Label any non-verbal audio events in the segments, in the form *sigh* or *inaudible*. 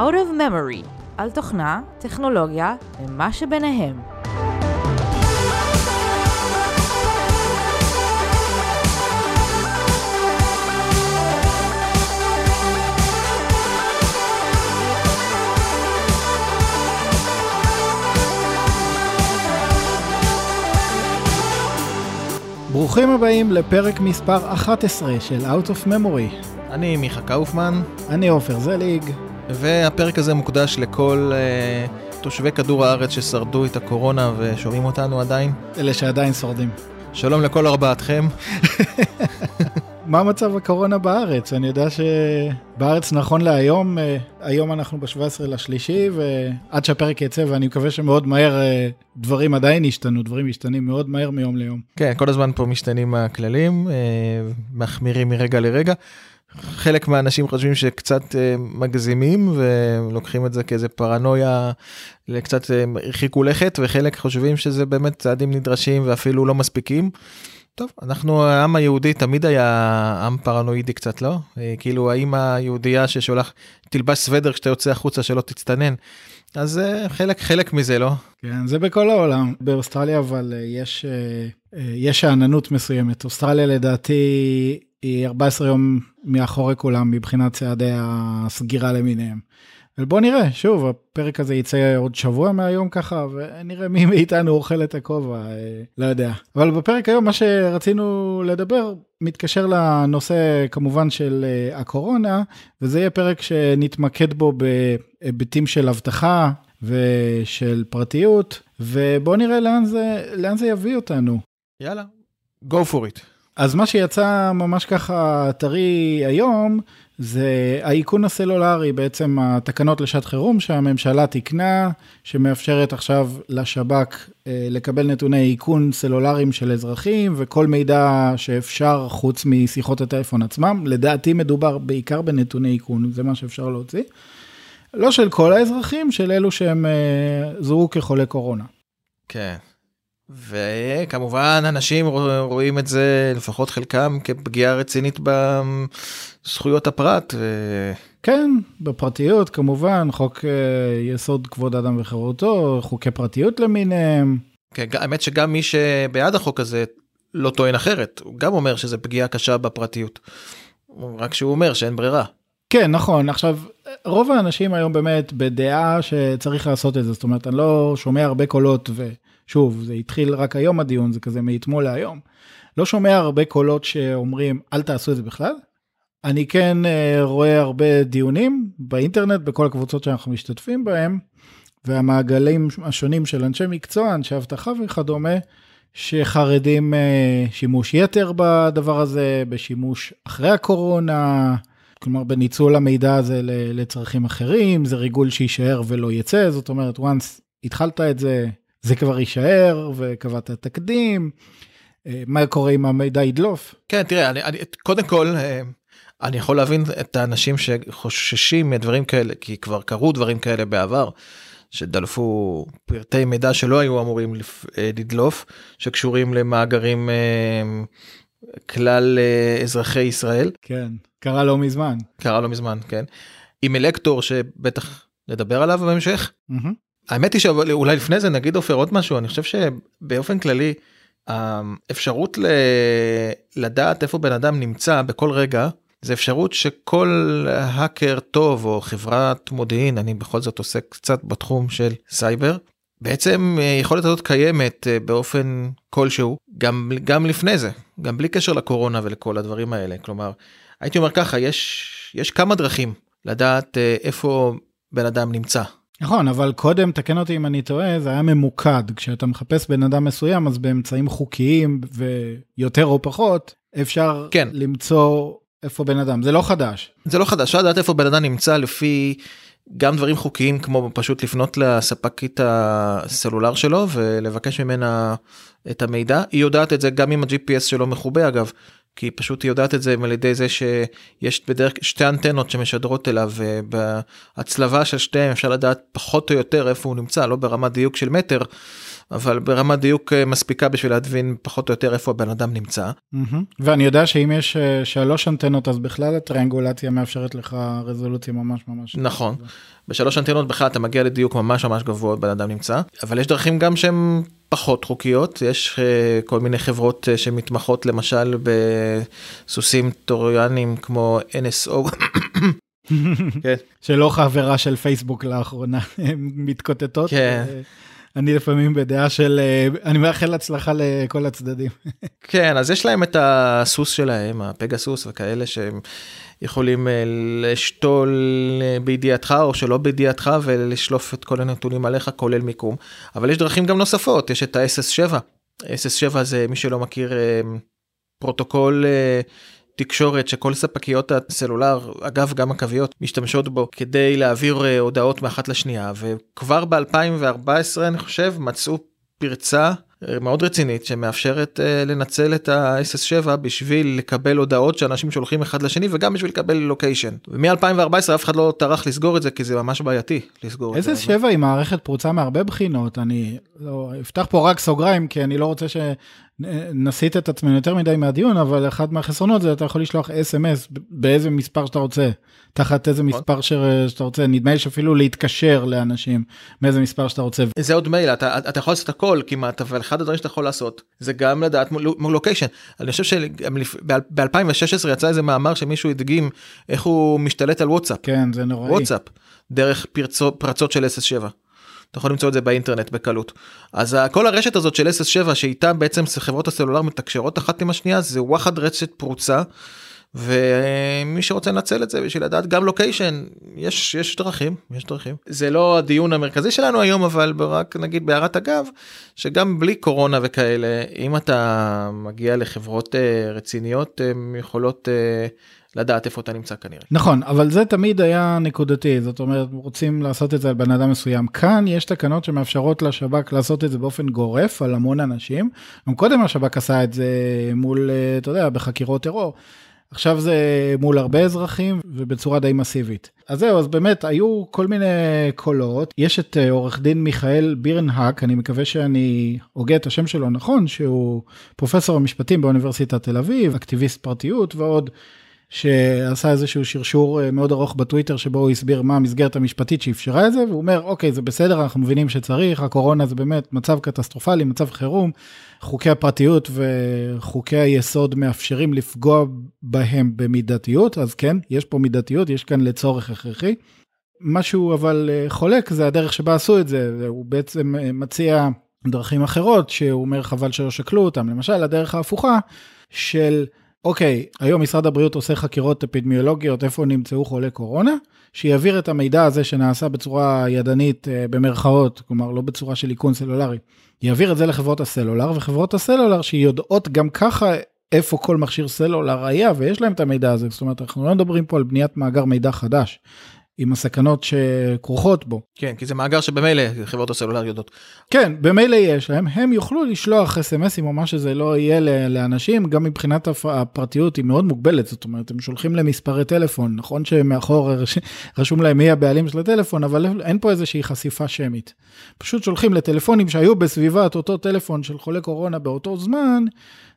Out of Memory, על תוכנה, טכנולוגיה ומה שביניהם. ברוכים הבאים לפרק מספר 11 של Out of Memory. אני מיכה קאופמן. אני עופר זליג. והפרק הזה מוקדש לכל uh, תושבי כדור הארץ ששרדו את הקורונה ושומעים אותנו עדיין. אלה שעדיין שורדים. שלום לכל ארבעתכם. *laughs* מה מצב הקורונה בארץ? אני יודע שבארץ נכון להיום, אה, היום אנחנו ב-17 לשלישי, ועד שהפרק יצא, ואני מקווה שמאוד מהר אה, דברים עדיין ישתנו, דברים משתנים מאוד מהר מיום ליום. כן, כל הזמן פה משתנים הכללים, אה, מחמירים מרגע לרגע. חלק מהאנשים חושבים שקצת מגזימים ולוקחים את זה כאיזה פרנויה לקצת הרחיקו לכת וחלק חושבים שזה באמת צעדים נדרשים ואפילו לא מספיקים. טוב, אנחנו העם היהודי תמיד היה עם פרנואידי קצת, לא? אה, כאילו האמא היהודייה ששולח, תלבש סוודר כשאתה יוצא החוצה שלא תצטנן. אז אה, חלק חלק מזה לא כן זה בכל העולם באוסטרליה אבל אה, יש יש שאננות מסוימת אוסטרליה לדעתי היא 14 יום מאחורי כולם מבחינת צעדי הסגירה למיניהם. ובוא נראה, שוב, הפרק הזה יצא עוד שבוע מהיום ככה, ונראה מי מאיתנו אוכל את הכובע, אה, לא יודע. אבל בפרק היום מה שרצינו לדבר מתקשר לנושא כמובן של אה, הקורונה, וזה יהיה פרק שנתמקד בו בהיבטים של אבטחה ושל פרטיות, ובוא נראה לאן זה, לאן זה יביא אותנו. יאללה, go for it. אז מה שיצא ממש ככה טרי היום, זה האיכון הסלולרי, בעצם התקנות לשעת חירום שהממשלה תיקנה, שמאפשרת עכשיו לשב"כ אה, לקבל נתוני איכון סלולריים של אזרחים וכל מידע שאפשר חוץ משיחות הטלפון עצמם. לדעתי מדובר בעיקר בנתוני איכון, זה מה שאפשר להוציא. לא של כל האזרחים, של אלו שהם אה, זוהו כחולי קורונה. כן. וכמובן אנשים רואים את זה לפחות חלקם כפגיעה רצינית בזכויות הפרט. ו... כן, בפרטיות כמובן, חוק אה, יסוד כבוד אדם וחירותו, חוקי פרטיות למיניהם. כן, האמת שגם מי שבעד החוק הזה לא טוען אחרת, הוא גם אומר שזה פגיעה קשה בפרטיות. רק שהוא אומר שאין ברירה. כן, נכון. עכשיו, רוב האנשים היום באמת בדעה שצריך לעשות את זה, זאת אומרת, אני לא שומע הרבה קולות ו... שוב, זה התחיל רק היום הדיון, זה כזה מאתמול להיום. לא שומע הרבה קולות שאומרים, אל תעשו את זה בכלל. אני כן uh, רואה הרבה דיונים באינטרנט, בכל הקבוצות שאנחנו משתתפים בהם, והמעגלים השונים של אנשי מקצוע, אנשי אבטחה וכדומה, שחרדים uh, שימוש יתר בדבר הזה, בשימוש אחרי הקורונה, כלומר בניצול המידע הזה לצרכים אחרים, זה ריגול שיישאר ולא יצא, זאת אומרת, once התחלת את זה, זה כבר יישאר וקבעת תקדים, אה, מה קורה אם המידע ידלוף? כן, תראה, אני, אני, קודם כל, אה, אני יכול להבין את האנשים שחוששים מדברים כאלה, כי כבר קרו דברים כאלה בעבר, שדלפו פרטי מידע שלא היו אמורים אה, לדלוף, שקשורים למאגרים כלל אזרחי ישראל. כן, קרה לא מזמן. קרה לא מזמן, כן. עם אלקטור שבטח נדבר עליו בהמשך. Mm-hmm. האמת היא שאולי לפני זה נגיד עופר עוד משהו אני חושב שבאופן כללי האפשרות ל... לדעת איפה בן אדם נמצא בכל רגע זה אפשרות שכל האקר טוב או חברת מודיעין אני בכל זאת עוסק קצת בתחום של סייבר בעצם אה, יכולת הזאת קיימת אה, באופן כלשהו גם גם לפני זה גם בלי קשר לקורונה ולכל הדברים האלה. כלומר הייתי אומר ככה יש יש כמה דרכים לדעת אה, איפה בן אדם נמצא נכון, אבל קודם, תקן אותי אם אני טועה, זה היה ממוקד. כשאתה מחפש בן אדם מסוים, אז באמצעים חוקיים ויותר או פחות, אפשר כן. למצוא איפה בן אדם. זה לא חדש. זה לא חדש, אפשר לדעת איפה בן אדם נמצא לפי גם דברים חוקיים כמו פשוט לפנות לספקית הסלולר שלו ולבקש ממנה את המידע. היא יודעת את זה גם אם ה-GPS שלו מכובה אגב. כי פשוט היא יודעת את זה על ידי זה שיש בדרך שתי אנטנות שמשדרות אליו ובהצלבה של שתיהם אפשר לדעת פחות או יותר איפה הוא נמצא לא ברמת דיוק של מטר אבל ברמת דיוק אה, מספיקה בשביל להבין פחות או יותר איפה הבן אדם נמצא. ואני יודע שאם יש אה, שלוש אנטנות אז בכלל הטריאנגולציה מאפשרת לך רזולוציה ממש ממש. נכון. בשלוש אנטנות בכלל אתה מגיע לדיוק ממש ממש גבוה בן אדם נמצא אבל יש דרכים גם שהן פחות חוקיות יש uh, כל מיני חברות שמתמחות למשל בסוסים טוריאנים כמו NSO. *laughs* כן. שלא חברה של פייסבוק לאחרונה *laughs* הן מתקוטטות. כן. אני לפעמים בדעה של אני מאחל הצלחה לכל הצדדים. *laughs* כן אז יש להם את הסוס שלהם הפגסוס וכאלה שהם יכולים אה, לשתול אה, בידיעתך או שלא בידיעתך ולשלוף את כל הנתונים עליך כולל מיקום אבל יש דרכים גם נוספות יש את ה-SS7 SS7 זה מי שלא מכיר אה, פרוטוקול תקשורת שכל ספקיות הסלולר אגב גם הקוויות משתמשות בו כדי להעביר הודעות מאחת לשנייה וכבר ב2014 אני חושב מצאו פרצה מאוד רצינית שמאפשרת אה, לנצל את ה-SS7 בשביל לקבל הודעות שאנשים שולחים אחד לשני וגם בשביל לקבל location. ומ-2014 אף אחד לא טרח לסגור את זה כי זה ממש בעייתי לסגור את זה. SS7 היא מערכת פרוצה מהרבה בחינות אני לא אפתח פה רק סוגריים כי אני לא רוצה שנסיט את עצמנו יותר מדי מהדיון אבל אחד מהחסרונות זה אתה יכול לשלוח אס.אם.אס באיזה מספר שאתה רוצה. תחת איזה נכון. מספר שאתה רוצה נדמה לי שאפילו להתקשר לאנשים מאיזה מספר שאתה רוצה. זה עוד מייל אתה, אתה יכול לעשות הכל כמעט אבל אחד הדברים שאתה יכול לעשות זה גם לדעת מול לוקיישן. אני חושב שב-2016 יצא איזה מאמר שמישהו הדגים איך הוא משתלט על וואטסאפ. כן זה נוראי. וואטסאפ דרך פרצו, פרצות של SS7. אתה יכול למצוא את זה באינטרנט בקלות. אז כל הרשת הזאת של SS7 שאיתה בעצם חברות הסלולר מתקשרות אחת עם השנייה זה וואחד רשת פרוצה. ומי שרוצה לנצל את זה בשביל לדעת גם לוקיישן יש יש דרכים יש דרכים זה לא הדיון המרכזי שלנו היום אבל רק נגיד בהערת אגב שגם בלי קורונה וכאלה אם אתה מגיע לחברות uh, רציניות הן יכולות uh, לדעת איפה אתה נמצא כנראה. נכון אבל זה תמיד היה נקודתי זאת אומרת רוצים לעשות את זה על בן אדם מסוים כאן יש תקנות שמאפשרות לשב"כ לעשות את זה באופן גורף על המון אנשים. גם קודם השב"כ עשה את זה מול אה, אתה יודע בחקירות טרור. עכשיו זה מול הרבה אזרחים ובצורה די מסיבית. אז זהו, אז באמת היו כל מיני קולות. יש את אה, עורך דין מיכאל בירנהק, אני מקווה שאני הוגה את השם שלו נכון, שהוא פרופסור המשפטים באוניברסיטת תל אביב, אקטיביסט פרטיות ועוד. שעשה איזשהו שרשור אה, מאוד ארוך בטוויטר שבו הוא הסביר מה המסגרת המשפטית שאפשרה את זה והוא אומר אוקיי זה בסדר אנחנו מבינים שצריך הקורונה זה באמת מצב קטסטרופלי מצב חירום. חוקי הפרטיות וחוקי היסוד מאפשרים לפגוע בהם במידתיות אז כן יש פה מידתיות יש כאן לצורך הכרחי. משהו אבל אה, חולק זה הדרך שבה עשו את זה. הוא בעצם אה, מציע דרכים אחרות שהוא אומר חבל שלא שקלו אותם. למשל הדרך ההפוכה של אוקיי, היום משרד הבריאות עושה חקירות אפידמיולוגיות איפה נמצאו חולי קורונה, שיעביר את המידע הזה שנעשה בצורה ידנית אה, במרכאות, כלומר לא בצורה של איכון סלולרי, יעביר את זה לחברות הסלולר, וחברות הסלולר שיודעות גם ככה איפה כל מכשיר סלולר היה ויש להם את המידע הזה, זאת אומרת אנחנו לא מדברים פה על בניית מאגר מידע חדש, עם הסכנות שכרוכות בו. כן, כי זה מאגר שבמילא חברות הסלולר יודעות. כן, במילא יש להם, הם יוכלו לשלוח אס.אם.אסים או מה שזה לא יהיה לאנשים, גם מבחינת הפרטיות היא מאוד מוגבלת, זאת אומרת, הם שולחים למספרי טלפון, נכון שמאחור רשום להם מי הבעלים של הטלפון, אבל אין פה איזושהי חשיפה שמית. פשוט שולחים לטלפונים שהיו בסביבת אותו טלפון של חולה קורונה באותו זמן,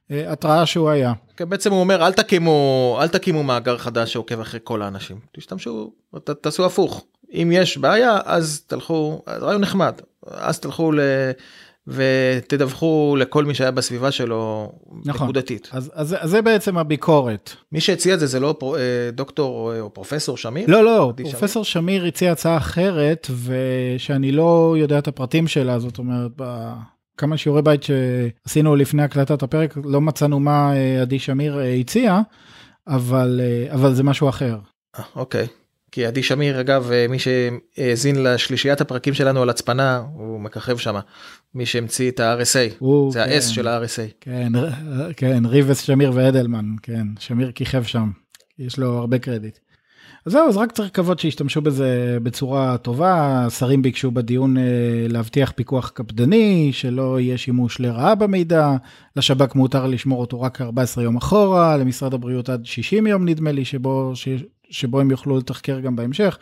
התראה שהוא היה. כן, בעצם הוא אומר אל תקימו אל תקימו מאגר חדש שעוקב אחרי כל האנשים תשתמשו ת, תעשו הפוך אם יש בעיה אז תלכו רעיון נחמד אז תלכו ל... ותדווחו לכל מי שהיה בסביבה שלו נכון. נקודתית. אז, אז, אז זה בעצם הביקורת. מי שהציע את זה זה לא פר, אה, דוקטור או פרופסור שמיר? לא לא פרופסור שמיר. שמיר הציע הצעה אחרת ושאני לא יודע את הפרטים שלה זאת אומרת. ב... כמה שיעורי בית שעשינו לפני הקלטת הפרק, לא מצאנו מה אה, עדי שמיר אה, הציע, אבל, אה, אבל זה משהו אחר. אוקיי. כי עדי שמיר אגב מי שהאזין לשלישיית הפרקים שלנו על הצפנה הוא מככב שם מי שהמציא את ה-RSA זה כן, ה-S של ה-RSA. כן, כן ריבס שמיר ואדלמן כן שמיר כיכב שם יש לו הרבה קרדיט. אז זהו, אז רק צריך לקוות שישתמשו בזה בצורה טובה. השרים ביקשו בדיון אה, להבטיח פיקוח קפדני, שלא יהיה שימוש לרעה במידע. לשב"כ מותר לשמור אותו רק 14 יום אחורה, למשרד הבריאות עד 60 יום נדמה לי, שבו, ש, שבו הם יוכלו לתחקר גם בהמשך.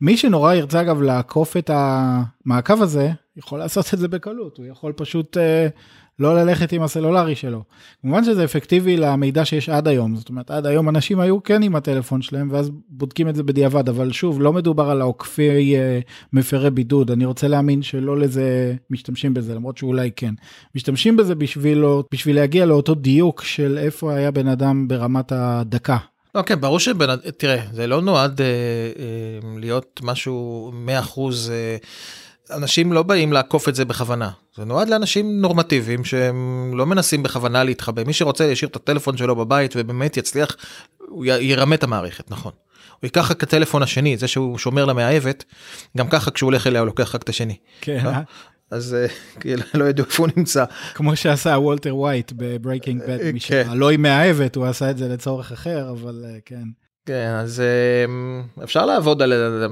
מי שנורא ירצה אגב לעקוף את המעקב הזה, יכול לעשות את זה בקלות, הוא יכול פשוט אה, לא ללכת עם הסלולרי שלו. כמובן שזה אפקטיבי למידע שיש עד היום, זאת אומרת עד היום אנשים היו כן עם הטלפון שלהם ואז בודקים את זה בדיעבד, אבל שוב, לא מדובר על העוקפי אה, מפרי בידוד, אני רוצה להאמין שלא לזה משתמשים בזה, למרות שאולי כן. משתמשים בזה בשביל, בשביל להגיע לאותו דיוק של איפה היה בן אדם ברמת הדקה. לא, כן, ברור שבן... תראה, זה לא נועד אה, אה, להיות משהו 100% אה, אנשים לא באים לעקוף את זה בכוונה. זה נועד לאנשים נורמטיביים שהם לא מנסים בכוונה להתחבא. מי שרוצה להשאיר את הטלפון שלו בבית ובאמת יצליח, הוא ירמה את המערכת, נכון. הוא ייקח רק את הטלפון השני, זה שהוא שומר למאהבת, גם ככה כשהוא הולך אליה הוא לוקח רק את השני. כן. לא? אז אה, לא ידעו איפה הוא נמצא. כמו שעשה וולטר ווייט בברייקינג בד, כן. לא עם מאהבת, הוא עשה את זה לצורך אחר, אבל אה, כן. כן, אז אמ, אפשר לעבוד על זה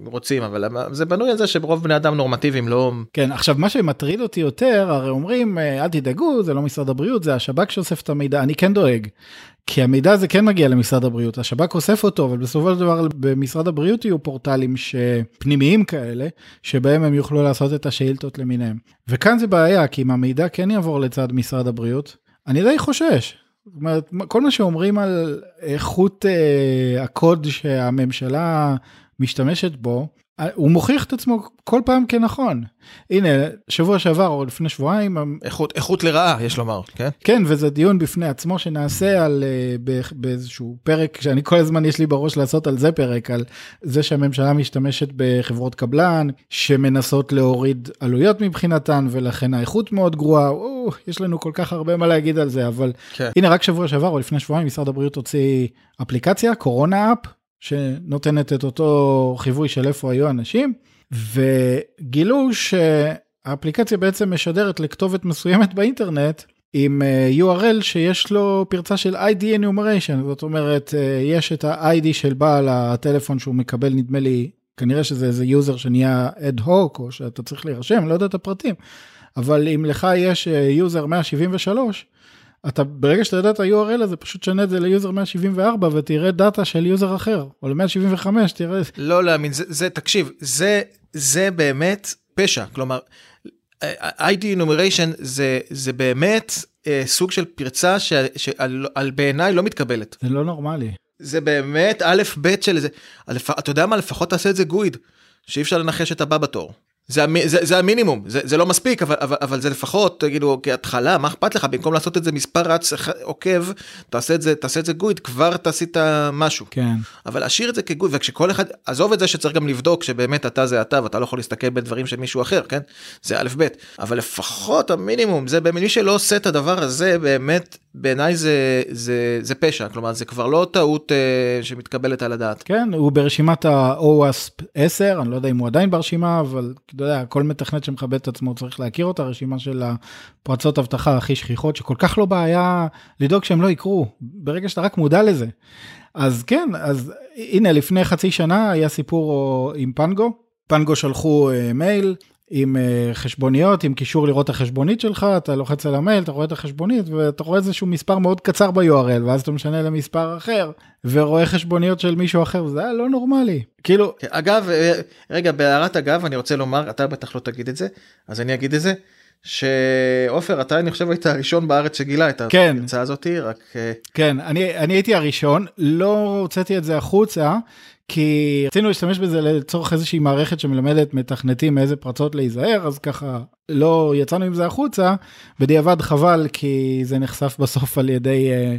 אם רוצים, אבל זה בנוי על זה שרוב בני אדם נורמטיביים לא... כן, עכשיו מה שמטריד אותי יותר, הרי אומרים, אה, אל תדאגו, זה לא משרד הבריאות, זה השב"כ שאוסף את המידע, אני כן דואג. כי המידע הזה כן מגיע למשרד הבריאות, השב"כ אוסף אותו, אבל בסופו של דבר במשרד הבריאות יהיו פורטלים פנימיים כאלה, שבהם הם יוכלו לעשות את השאילתות למיניהם. וכאן זה בעיה, כי אם המידע כן יעבור לצד משרד הבריאות, אני די חושש. זאת אומרת, כל מה שאומרים על איכות אה, הקוד שהממשלה משתמשת בו, הוא מוכיח את עצמו כל פעם כנכון. הנה, שבוע שעבר או לפני שבועיים... איכות, איכות לרעה, יש לומר, כן? כן, וזה דיון בפני עצמו שנעשה על, אה, באיזשהו פרק, שאני כל הזמן יש לי בראש לעשות על זה פרק, על זה שהממשלה משתמשת בחברות קבלן, שמנסות להוריד עלויות מבחינתן, ולכן האיכות מאוד גרועה. או, יש לנו כל כך הרבה מה להגיד על זה, אבל כן. הנה, רק שבוע שעבר או לפני שבועיים משרד הבריאות הוציא אפליקציה, קורונה אפ, שנותנת את אותו חיווי של איפה היו אנשים, וגילו שהאפליקציה בעצם משדרת לכתובת מסוימת באינטרנט עם אה, URL שיש לו פרצה של ID enumeration, זאת אומרת, אה, יש את ה-ID של בעל הטלפון שהוא מקבל, נדמה לי, כנראה שזה איזה יוזר שנהיה אד הוק, או שאתה צריך להירשם, לא יודע את הפרטים, אבל אם לך יש יוזר אה, 173, אתה ברגע שאתה יודע את ה-URL הזה פשוט שנה את זה ליוזר 174 ותראה דאטה של יוזר אחר או ל-175 תראה. לא להאמין זה, זה תקשיב זה זה באמת פשע כלומר ID enumeration זה זה באמת אה, סוג של פרצה שעל בעיניי לא מתקבלת. זה לא נורמלי. זה באמת א' ב' של זה אתה יודע מה לפחות תעשה את זה גויד שאי אפשר לנחש את הבא בתור. זה, זה, זה המינימום, זה, זה לא מספיק, אבל, אבל, אבל זה לפחות, תגידו, כהתחלה, מה אכפת לך? במקום לעשות את זה מספר רץ עוקב, תעשה את זה, תעשה את זה גויד, כבר תעשית משהו. כן. אבל אשאיר את זה כגויד, וכשכל אחד, עזוב את זה שצריך גם לבדוק שבאמת אתה זה אתה, ואתה לא יכול להסתכל בדברים של מישהו אחר, כן? זה א' ב', אבל לפחות המינימום, זה באמת, מי שלא עושה את הדבר הזה, באמת, בעיניי זה, זה, זה פשע, כלומר, זה כבר לא טעות אה, שמתקבלת על הדעת. כן, הוא ברשימת ה-OWASP 10, אני לא יודע אם הוא עדיין ברשימה, אבל... אתה יודע, כל מתכנת שמכבד את עצמו צריך להכיר אותה, רשימה של הפרצות אבטחה הכי שכיחות, שכל כך לא בעיה לדאוג שהם לא יקרו, ברגע שאתה רק מודע לזה. אז כן, אז הנה, לפני חצי שנה היה סיפור עם פנגו, פנגו שלחו אה, מייל עם uh, חשבוניות, עם קישור לראות את החשבונית שלך, אתה לוחץ על המייל, אתה רואה את החשבונית, ואתה רואה איזשהו מספר מאוד קצר ב-URL, ואז אתה משנה למספר אחר, ורואה חשבוניות של מישהו אחר, זה היה לא נורמלי. כאילו... כן, אגב, אה, רגע, בהערת אגב, אני רוצה לומר, אתה בטח לא תגיד את זה, אז אני אגיד את זה. שעופר אתה אני חושב היית הראשון בארץ שגילה את כן. ההרצאה הזאתי רק אה, כן אני אני הייתי הראשון לא הוצאתי את זה החוצה כי רצינו להשתמש בזה לצורך איזושהי מערכת שמלמדת מתכנתים מאיזה פרצות להיזהר, אז ככה לא יצאנו עם זה החוצה, בדיעבד חבל כי זה נחשף בסוף על ידי... אה,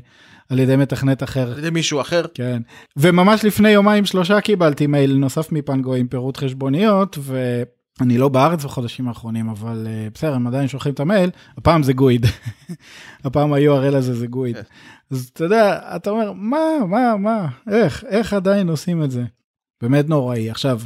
על ידי מתכנת אחר. על ידי מישהו אחר. כן. וממש לפני יומיים שלושה קיבלתי מייל נוסף מפנגו עם פירוט חשבוניות, ואני לא בארץ בחודשים האחרונים, אבל uh, בסדר, הם עדיין שולחים את המייל, הפעם זה גויד. *laughs* הפעם ה-URL הזה זה גויד. כן. אז אתה יודע, אתה אומר, מה, מה, מה, איך, איך עדיין עושים את זה? באמת נוראי. עכשיו,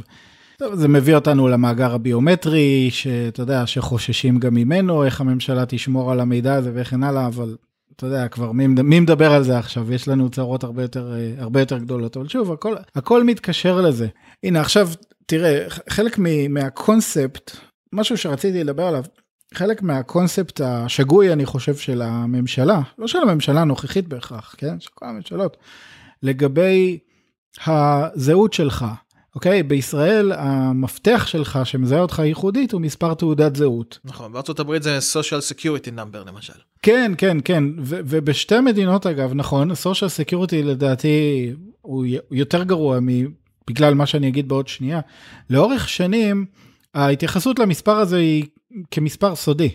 זה מביא אותנו למאגר הביומטרי, שאתה יודע, שחוששים גם ממנו, איך הממשלה תשמור על המידע הזה וכן הלאה, אבל אתה יודע, כבר מי, מי מדבר על זה עכשיו? יש לנו צרות הרבה יותר, הרבה יותר גדולות, אבל שוב, הכל, הכל מתקשר לזה. הנה, עכשיו, תראה, חלק מהקונספט, משהו שרציתי לדבר עליו, חלק מהקונספט השגוי, אני חושב, של הממשלה, לא של הממשלה הנוכחית בהכרח, כן? של כל הממשלות, לגבי הזהות שלך. אוקיי? בישראל המפתח שלך שמזהה אותך ייחודית הוא מספר תעודת זהות. נכון, בארצות הברית זה social security number למשל. כן, כן, כן, ו- ובשתי מדינות אגב, נכון, social security לדעתי הוא יותר גרוע בגלל מה שאני אגיד בעוד שנייה. לאורך שנים ההתייחסות למספר הזה היא כמספר סודי.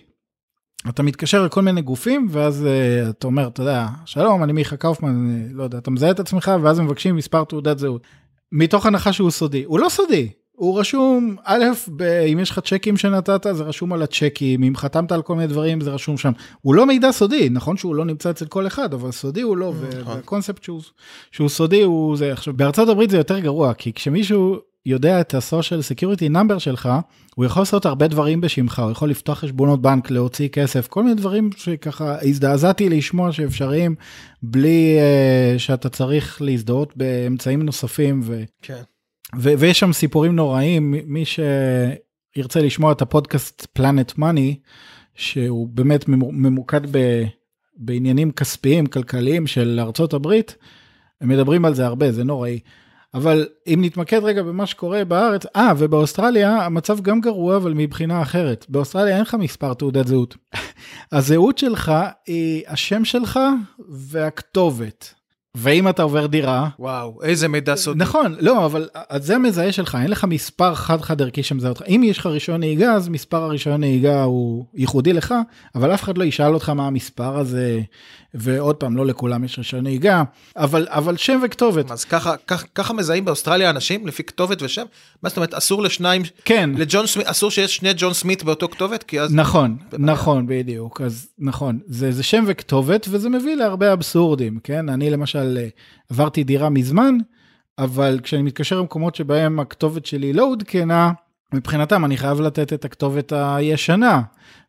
אתה מתקשר לכל מיני גופים ואז uh, אתה אומר אתה יודע שלום אני מיכה קאופמן לא יודע אתה מזהה את עצמך ואז מבקשים מספר תעודת זהות. מתוך הנחה שהוא סודי הוא לא סודי הוא רשום א' ב- אם יש לך צ'קים שנתת זה רשום על הצ'קים אם חתמת על כל מיני דברים זה רשום שם הוא לא מידע סודי נכון שהוא לא נמצא אצל כל אחד אבל סודי הוא לא נכון. והקונספט שהוא, שהוא סודי הוא זה עכשיו בארצות הברית זה יותר גרוע כי כשמישהו יודע את ה-social security number שלך, הוא יכול לעשות הרבה דברים בשמך, הוא יכול לפתוח חשבונות בנק, להוציא כסף, כל מיני דברים שככה הזדעזעתי לשמוע שאפשריים, בלי uh, שאתה צריך להזדהות באמצעים נוספים. ו... כן. ו- ויש שם סיפורים נוראים, מי שירצה לשמוע את הפודקאסט פלנט מאני, שהוא באמת ממוקד ב- בעניינים כספיים, כלכליים של ארצות הברית, הם מדברים על זה הרבה, זה נוראי. אבל אם נתמקד רגע במה שקורה בארץ, אה, ובאוסטרליה המצב גם גרוע, אבל מבחינה אחרת. באוסטרליה אין לך מספר תעודת זהות. *laughs* הזהות שלך היא השם שלך והכתובת. ואם אתה עובר דירה וואו איזה מידע סודי. נכון לא אבל זה המזהה שלך אין לך מספר חד חד ערכי שמזהה אותך. אם יש לך רישיון נהיגה אז מספר הרישיון נהיגה הוא ייחודי לך אבל אף אחד לא ישאל אותך מה המספר הזה ועוד פעם לא לכולם יש רישיון נהיגה אבל אבל שם וכתובת. אז ככה ככה ככה מזהים באוסטרליה אנשים לפי כתובת ושם? מה זאת אומרת אסור לשניים כן. לג'ון סמית אסור שיש שני ג'ון סמית באותו כתובת? כי אז נכון נכון בדיוק. אז נכון זה זה שם וכתובת וזה מביא להרבה אבסורדים כן? אני למשל עברתי דירה מזמן אבל כשאני מתקשר למקומות שבהם הכתובת שלי לא עודכנה מבחינתם אני חייב לתת את הכתובת הישנה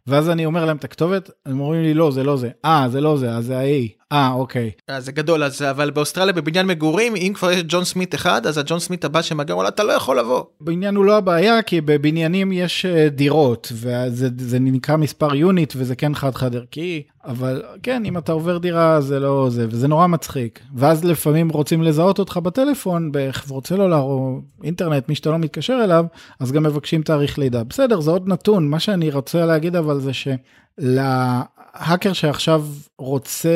ואז אני אומר להם את הכתובת, הם אומרים לי לא, זה לא זה. אה, זה לא זה, אז זה ה-A. אה, אוקיי. אה, זה גדול, אז, אבל באוסטרליה בבניין מגורים, אם כבר יש ג'ון סמית אחד, אז הג'ון סמית הבא שמגיע, וואלה, אתה לא יכול לבוא. בעניין הוא לא הבעיה, כי בבניינים יש אה, דירות, וזה נקרא מספר יוניט, וזה כן חד-חד ערכי, אבל כן, אם אתה עובר דירה, זה לא זה, וזה נורא מצחיק. ואז לפעמים רוצים לזהות אותך בטלפון, בחברות סלולר או אינטרנט, מי שאתה לא מתקשר אליו, אז גם מבקשים תאריך לידה. בסדר, זה עוד נתון. מה שאני רוצה להגיד אבל זה שלהאקר שעכשיו רוצה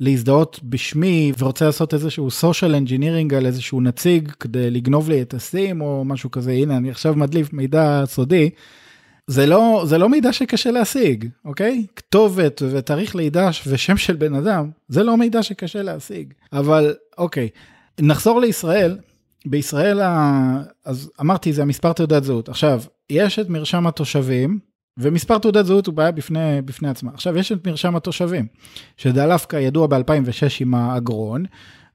להזדהות בשמי ורוצה לעשות איזשהו social engineering על איזשהו נציג כדי לגנוב לי את הסים או משהו כזה, הנה אני עכשיו מדליף מידע סודי. זה לא זה לא מידע שקשה להשיג אוקיי? כתובת ותאריך לידה ושם של בן אדם זה לא מידע שקשה להשיג. אבל אוקיי נחזור לישראל. בישראל אז אמרתי זה המספר תעודת זהות. עכשיו יש את מרשם התושבים ומספר תעודת זהות הוא בעיה בפני, בפני עצמה. עכשיו יש את מרשם התושבים, שדלפקה ידוע ב-2006 עם האגרון,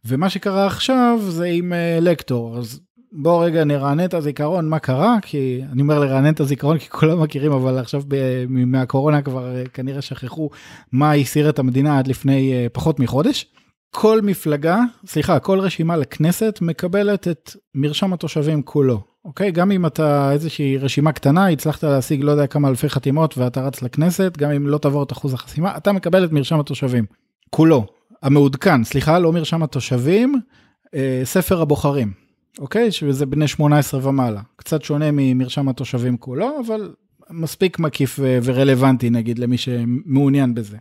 ומה שקרה עכשיו זה עם uh, לקטור, אז בואו רגע נרענן את הזיכרון מה קרה, כי אני אומר לרענן את הזיכרון כי כולם מכירים, אבל עכשיו ב- מהקורונה כבר uh, כנראה שכחו מה הסיר את המדינה עד לפני uh, פחות מחודש. כל מפלגה, סליחה, כל רשימה לכנסת מקבלת את מרשם התושבים כולו. אוקיי? גם אם אתה איזושהי רשימה קטנה, הצלחת להשיג לא יודע כמה אלפי חתימות ואתה רץ לכנסת, גם אם לא תעבור את אחוז החסימה, אתה מקבל את מרשם התושבים. כולו. המעודכן, סליחה, לא מרשם התושבים, אה, ספר הבוחרים. אוקיי? שזה בני 18 ומעלה. קצת שונה ממרשם התושבים כולו, אבל מספיק מקיף ורלוונטי נגיד למי שמעוניין בזה.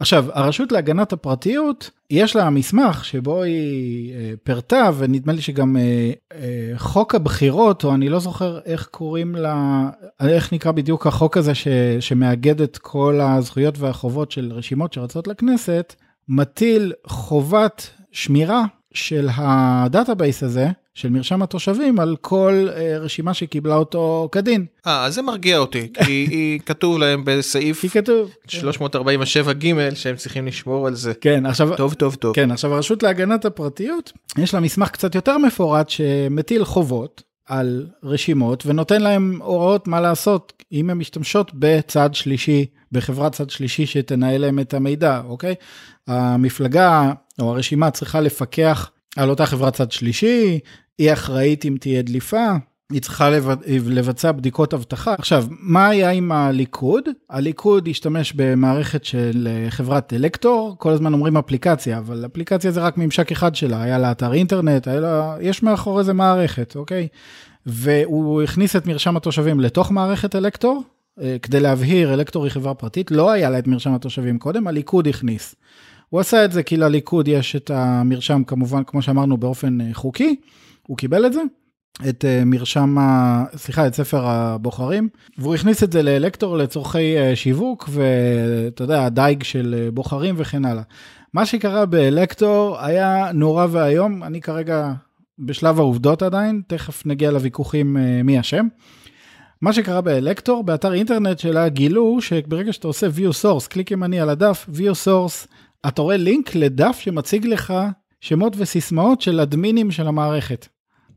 עכשיו, הרשות להגנת הפרטיות, יש לה מסמך שבו היא אה, פירטה, ונדמה לי שגם אה, אה, חוק הבחירות, או אני לא זוכר איך קוראים לה, איך נקרא בדיוק החוק הזה ש, שמאגד את כל הזכויות והחובות של רשימות שרצות לכנסת, מטיל חובת שמירה של הדאטאבייס הזה, של מרשם התושבים על כל uh, רשימה שקיבלה אותו כדין. אה, אז זה מרגיע אותי, כי *laughs* היה כתוב להם בסעיף כתוב 347 ג' שהם צריכים לשמור על זה. כן, עכשיו, טוב, טוב, טוב. כן, עכשיו הרשות להגנת הפרטיות, יש לה מסמך קצת יותר מפורט שמטיל חובות על רשימות ונותן להם הוראות מה לעשות אם הן משתמשות בצד שלישי, בחברת צד שלישי שתנהל להם את המידע, אוקיי? המפלגה או הרשימה צריכה לפקח על אותה חברת צד שלישי, היא אחראית אם תהיה דליפה, היא צריכה לבצע בדיקות אבטחה. עכשיו, מה היה עם הליכוד? הליכוד השתמש במערכת של אה, חברת אלקטור, כל הזמן אומרים אפליקציה, אבל אפליקציה זה רק ממשק אחד שלה, היה לה אתר אינטרנט, לה, יש מאחורי זה מערכת, אוקיי? והוא הכניס את מרשם התושבים לתוך מערכת אלקטור, אה, כדי להבהיר, אלקטור היא חברה פרטית, לא היה לה את מרשם התושבים קודם, הליכוד הכניס. הוא עשה את זה כי לליכוד יש את המרשם כמובן, כמו שאמרנו, באופן אה, חוקי, הוא קיבל את זה. את אה, מרשם, סליחה, את ספר הבוחרים, והוא הכניס את זה לאלקטור לצורכי שיווק, ואתה יודע, הדייג של בוחרים וכן הלאה. מה שקרה באלקטור היה נורא ואיום, אני כרגע בשלב העובדות עדיין, תכף נגיע לוויכוחים מי אשם. מה שקרה באלקטור, באתר אינטרנט שלה גילו שברגע שאתה עושה view source, קליק ימני על הדף, view source, אתה רואה לינק לדף שמציג לך שמות וסיסמאות של אדמינים של המערכת.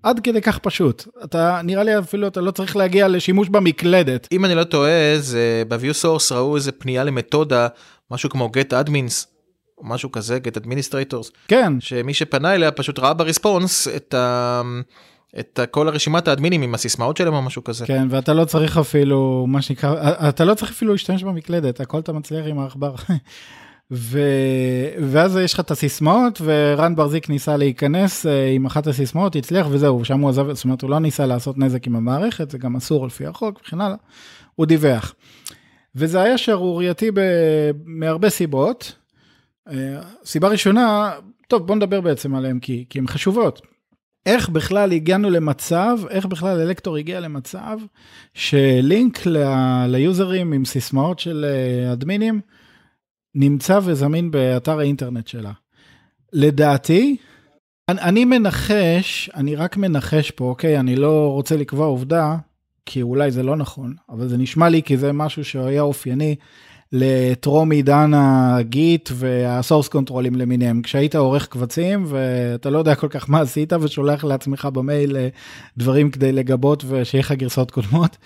עד כדי כך פשוט. אתה, נראה לי אפילו אתה לא צריך להגיע לשימוש במקלדת. אם אני לא טועה, זה ב-view source ראו איזה פנייה למתודה, משהו כמו get admins. או משהו כזה, get administrators. כן. שמי שפנה אליה פשוט ראה ברספונס את ה... את כל הרשימת האדמינים עם הסיסמאות שלהם או משהו כזה. כן, ואתה לא צריך אפילו, מה שנקרא, אתה לא צריך אפילו להשתמש במקלדת, הכל אתה מצליח עם העכבר. ו... ואז יש לך את הסיסמאות, ורן ברזיק ניסה להיכנס uh, עם אחת הסיסמאות, הצליח וזהו, שם הוא עזב, זאת אומרת, הוא לא ניסה לעשות נזק עם המערכת, זה גם אסור לפי החוק וכן הלאה, הוא דיווח. וזה היה שערורייתי ב... מהרבה סיבות. Uh, סיבה ראשונה, טוב, בוא נדבר בעצם עליהן, כי, כי הן חשובות. איך בכלל הגענו למצב, איך בכלל אלקטור הגיע למצב שלינק ליוזרים עם סיסמאות של אה, אדמינים נמצא וזמין באתר האינטרנט שלה. לדעתי, אני, אני מנחש, אני רק מנחש פה, אוקיי, אני לא רוצה לקבוע עובדה, כי אולי זה לא נכון, אבל זה נשמע לי כי זה משהו שהיה אופייני לטרום עידן ה Git וה source קונטרולים למיניהם. כשהיית עורך קבצים ואתה לא יודע כל כך מה עשית ושולח לעצמך במייל אה, דברים כדי לגבות ושיהיה לך גרסאות קודמות.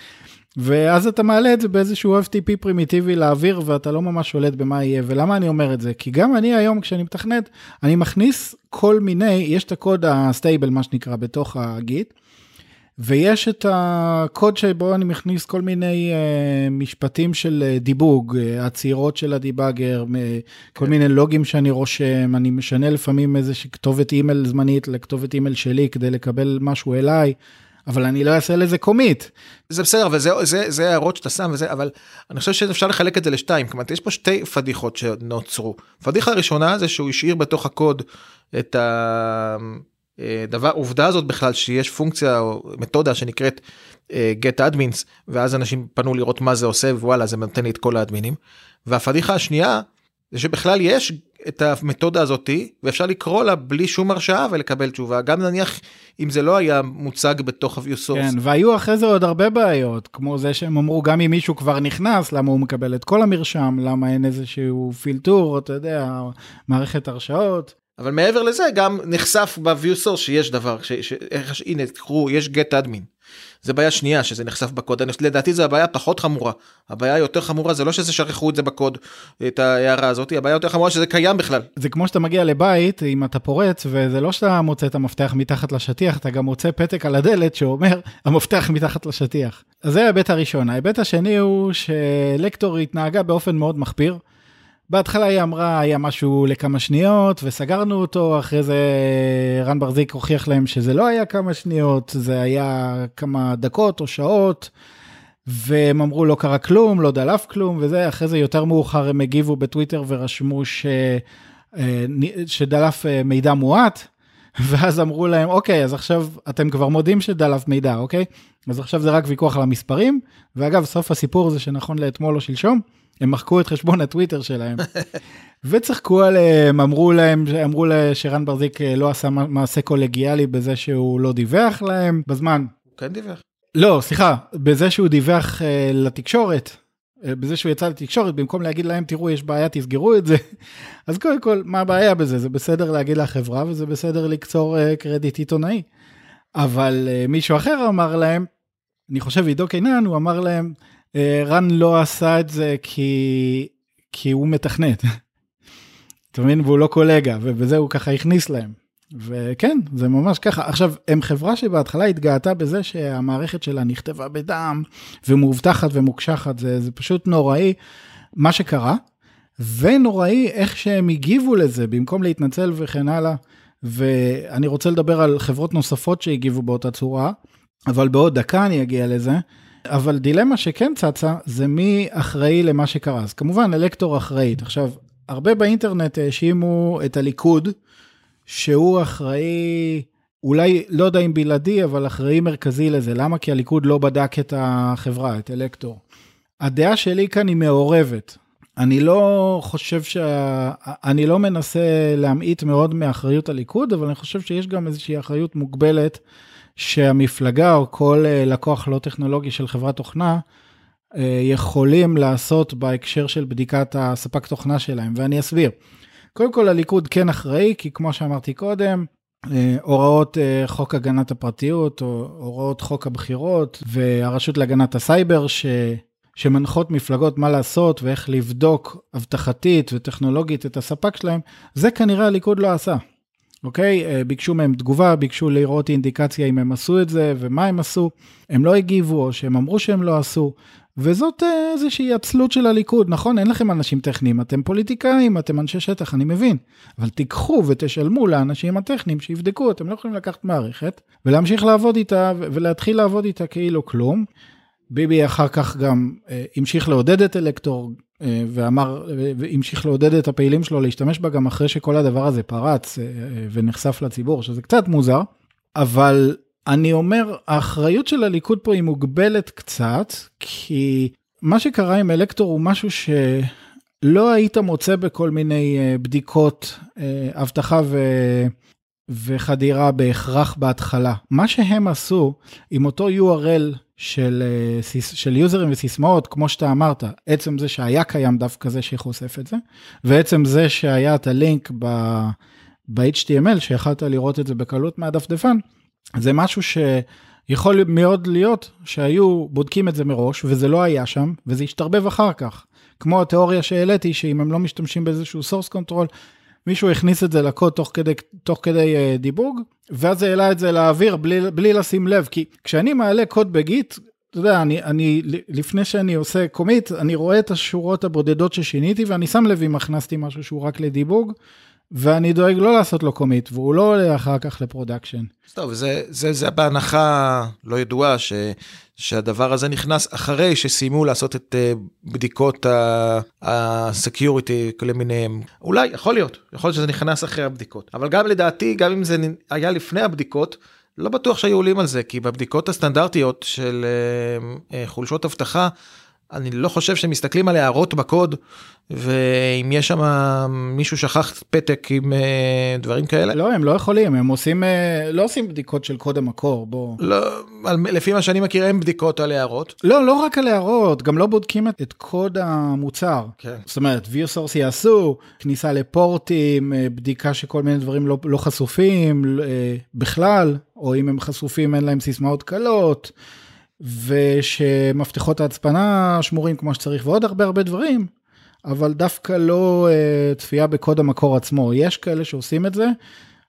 ואז אתה מעלה את זה באיזשהו FTP פרימיטיבי לאוויר ואתה לא ממש שולט במה יהיה ולמה אני אומר את זה כי גם אני היום כשאני מתכנת אני מכניס כל מיני יש את הקוד ה stable מה שנקרא בתוך ה Git ויש את הקוד שבו אני מכניס כל מיני uh, משפטים של uh, דיבוג, uh, עצירות של הדיבאגר, כל כן. מיני לוגים שאני רושם, אני משנה לפעמים איזושהי כתובת אימייל זמנית לכתובת אימייל שלי כדי לקבל משהו אליי. אבל אני לא אעשה לזה commit. זה בסדר, וזה זה, זה הערות שאתה שם וזה, אבל אני חושב שאפשר לחלק את זה לשתיים, כלומר יש פה שתי פדיחות שנוצרו. פדיחה הראשונה זה שהוא השאיר בתוך הקוד את ה... אה, הזאת בכלל שיש פונקציה או מתודה שנקראת uh, get admins ואז אנשים פנו לראות מה זה עושה ווואלה זה נותן לי את כל האדמינים. והפדיחה השנייה זה שבכלל יש את המתודה הזאתי ואפשר לקרוא לה בלי שום הרשאה ולקבל תשובה גם נניח אם זה לא היה מוצג בתוך ה-view source. כן והיו אחרי זה עוד הרבה בעיות כמו זה שהם אמרו גם אם מישהו כבר נכנס למה הוא מקבל את כל המרשם למה אין איזשהו פילטור אתה יודע מערכת הרשאות. אבל מעבר לזה גם נחשף ב-view source שיש דבר, ש, ש, ש, הנה תקראו יש get admin. זה בעיה שנייה שזה נחשף בקוד, לדעתי זה הבעיה פחות חמורה. הבעיה היותר חמורה זה לא שזה שכחו את זה בקוד, את ההערה הזאת, הבעיה יותר חמורה שזה קיים בכלל. זה כמו שאתה מגיע לבית, אם אתה פורץ, וזה לא שאתה מוצא את המפתח מתחת לשטיח, אתה גם מוצא פתק על הדלת שאומר המפתח מתחת לשטיח. אז זה ההיבט הראשון. ההיבט השני הוא שלקטור התנהגה באופן מאוד מחפיר. בהתחלה היא אמרה היה משהו לכמה שניות וסגרנו אותו אחרי זה רן ברזיק הוכיח להם שזה לא היה כמה שניות זה היה כמה דקות או שעות. והם אמרו לא קרה כלום לא דלף כלום וזה אחרי זה יותר מאוחר הם הגיבו בטוויטר ורשמו ש... אה, שדלף אה, מידע מועט *laughs* ואז אמרו להם אוקיי אז עכשיו אתם כבר מודים שדלף מידע אוקיי אז עכשיו זה רק ויכוח על המספרים ואגב סוף הסיפור זה שנכון לאתמול או שלשום הם מחקו את חשבון הטוויטר שלהם. *laughs* וצחקו עליהם, אמרו להם, אמרו שרן ברזיק אה, לא עשה מעשה קולגיאלי בזה שהוא לא דיווח להם בזמן. הוא כן דיווח. לא, סליחה, בזה שהוא דיווח uh, לתקשורת, uh, בזה שהוא יצא לתקשורת, במקום להגיד להם, תראו, יש בעיה, תסגרו את זה. *laughs* אז קודם כל, מה הבעיה בזה? זה בסדר להגיד לחברה וזה בסדר לקצור uh, קרדיט עיתונאי. אבל uh, מישהו אחר אמר להם, אני חושב עידו קינן, הוא אמר להם, אה, רן לא עשה את זה כי, כי הוא מתכנת. *laughs* אתה מבין? והוא לא קולגה, ובזה הוא ככה הכניס להם. וכן, זה ממש ככה. עכשיו, הם חברה שבהתחלה התגאתה בזה שהמערכת שלה נכתבה בדם, ומאובטחת ומוקשחת, זה, זה פשוט נוראי מה שקרה, ונוראי איך שהם הגיבו לזה, במקום להתנצל וכן הלאה. ואני רוצה לדבר על חברות נוספות שהגיבו באותה צורה, אבל בעוד דקה אני אגיע לזה. אבל דילמה שכן צצה, זה מי אחראי למה שקרה. אז כמובן, אלקטור אחראית. עכשיו, הרבה באינטרנט האשימו את הליכוד, שהוא אחראי, אולי, לא יודע אם בלעדי, אבל אחראי מרכזי לזה. למה? כי הליכוד לא בדק את החברה, את אלקטור. הדעה שלי כאן היא מעורבת. אני לא חושב שה... אני לא מנסה להמעיט מאוד מאחריות הליכוד, אבל אני חושב שיש גם איזושהי אחריות מוגבלת שהמפלגה או כל אה, לקוח לא טכנולוגי של חברת תוכנה אה, יכולים לעשות בהקשר של בדיקת הספק תוכנה שלהם, ואני אסביר. קודם כל הליכוד כן אחראי, כי כמו שאמרתי קודם, אה, הוראות חוק הגנת הפרטיות, או הוראות חוק הבחירות, והרשות להגנת הסייבר, ש... שמנחות מפלגות מה לעשות ואיך לבדוק אבטחתית וטכנולוגית את הספק שלהם, זה כנראה הליכוד לא עשה. אוקיי? אה, ביקשו מהם תגובה, ביקשו לראות אינדיקציה אם הם עשו את זה ומה הם עשו. הם לא הגיבו או שהם אמרו שהם לא עשו. וזאת אה, איזושהי עצלות של הליכוד, נכון? אין לכם אנשים טכניים, אתם פוליטיקאים, אתם אנשי שטח, אני מבין. אבל תיקחו ותשלמו לאנשים הטכניים שיבדקו, אתם לא יכולים לקחת מערכת ולהמשיך לעבוד איתה ולהתחיל לעבוד איתה כאילו כלום. ביבי אחר כך גם אה, המשיך לעודד את אלקטור ואמר, והמשיך לעודד את הפעילים שלו להשתמש בה גם אחרי שכל הדבר הזה פרץ אה, ונחשף לציבור, שזה קצת מוזר, אבל אני אומר, האחריות של הליכוד פה היא מוגבלת קצת, כי מה שקרה עם אלקטור הוא משהו שלא היית מוצא בכל מיני בדיקות אבטחה ו... וחדירה בהכרח בהתחלה. מה שהם עשו עם אותו URL של, אה, של יוזרים וסיסמאות, כמו שאתה אמרת, עצם זה שהיה קיים דף כזה שחושף את זה, ועצם זה שהיה את הלינק ב-HTML, שיכלת לראות את זה בקלות מהדפדפן, זה משהו שיכול מאוד להיות שהיו בודקים את זה מראש, וזה לא היה שם, וזה השתרבב אחר כך. כמו התיאוריה שהעליתי, שאם הם לא משתמשים באיזשהו source control, מישהו הכניס את זה לקוד תוך כדי, תוך כדי uh, דיבוג, ואז זה העלה את זה לאוויר בלי, בלי לשים לב, כי כשאני מעלה קוד בגיט, אתה יודע, אני, אני, לפני שאני עושה commit, אני רואה את השורות הבודדות ששיניתי, ואני שם לב אם הכנסתי משהו שהוא רק לדיבוג, ואני דואג לא לעשות לו commit, והוא לא עולה אחר כך ל production. טוב, זה, זה, זה בהנחה לא ידועה ש, שהדבר הזה נכנס אחרי שסיימו לעשות את uh, בדיקות ה-security למיניהם. אולי, יכול להיות, יכול להיות שזה נכנס אחרי הבדיקות. אבל גם לדעתי, גם אם זה היה לפני הבדיקות, לא בטוח שהיו עולים על זה, כי בבדיקות הסטנדרטיות של uh, uh, חולשות אבטחה, אני לא חושב שמסתכלים על הערות בקוד ואם יש שם מישהו שכח פתק עם uh, דברים כאלה. לא הם לא יכולים הם עושים uh, לא עושים בדיקות של קוד המקור בוא. לא על, לפי מה שאני מכיר אין בדיקות על הערות. לא לא רק על הערות גם לא בודקים את, את קוד המוצר. כן. זאת אומרת view source יעשו כניסה לפורטים אה, בדיקה שכל מיני דברים לא, לא חשופים בכלל או אם הם חשופים אין להם סיסמאות קלות. ושמפתחות ההצפנה שמורים כמו שצריך ועוד הרבה הרבה דברים, אבל דווקא לא uh, צפייה בקוד המקור עצמו. יש כאלה שעושים את זה,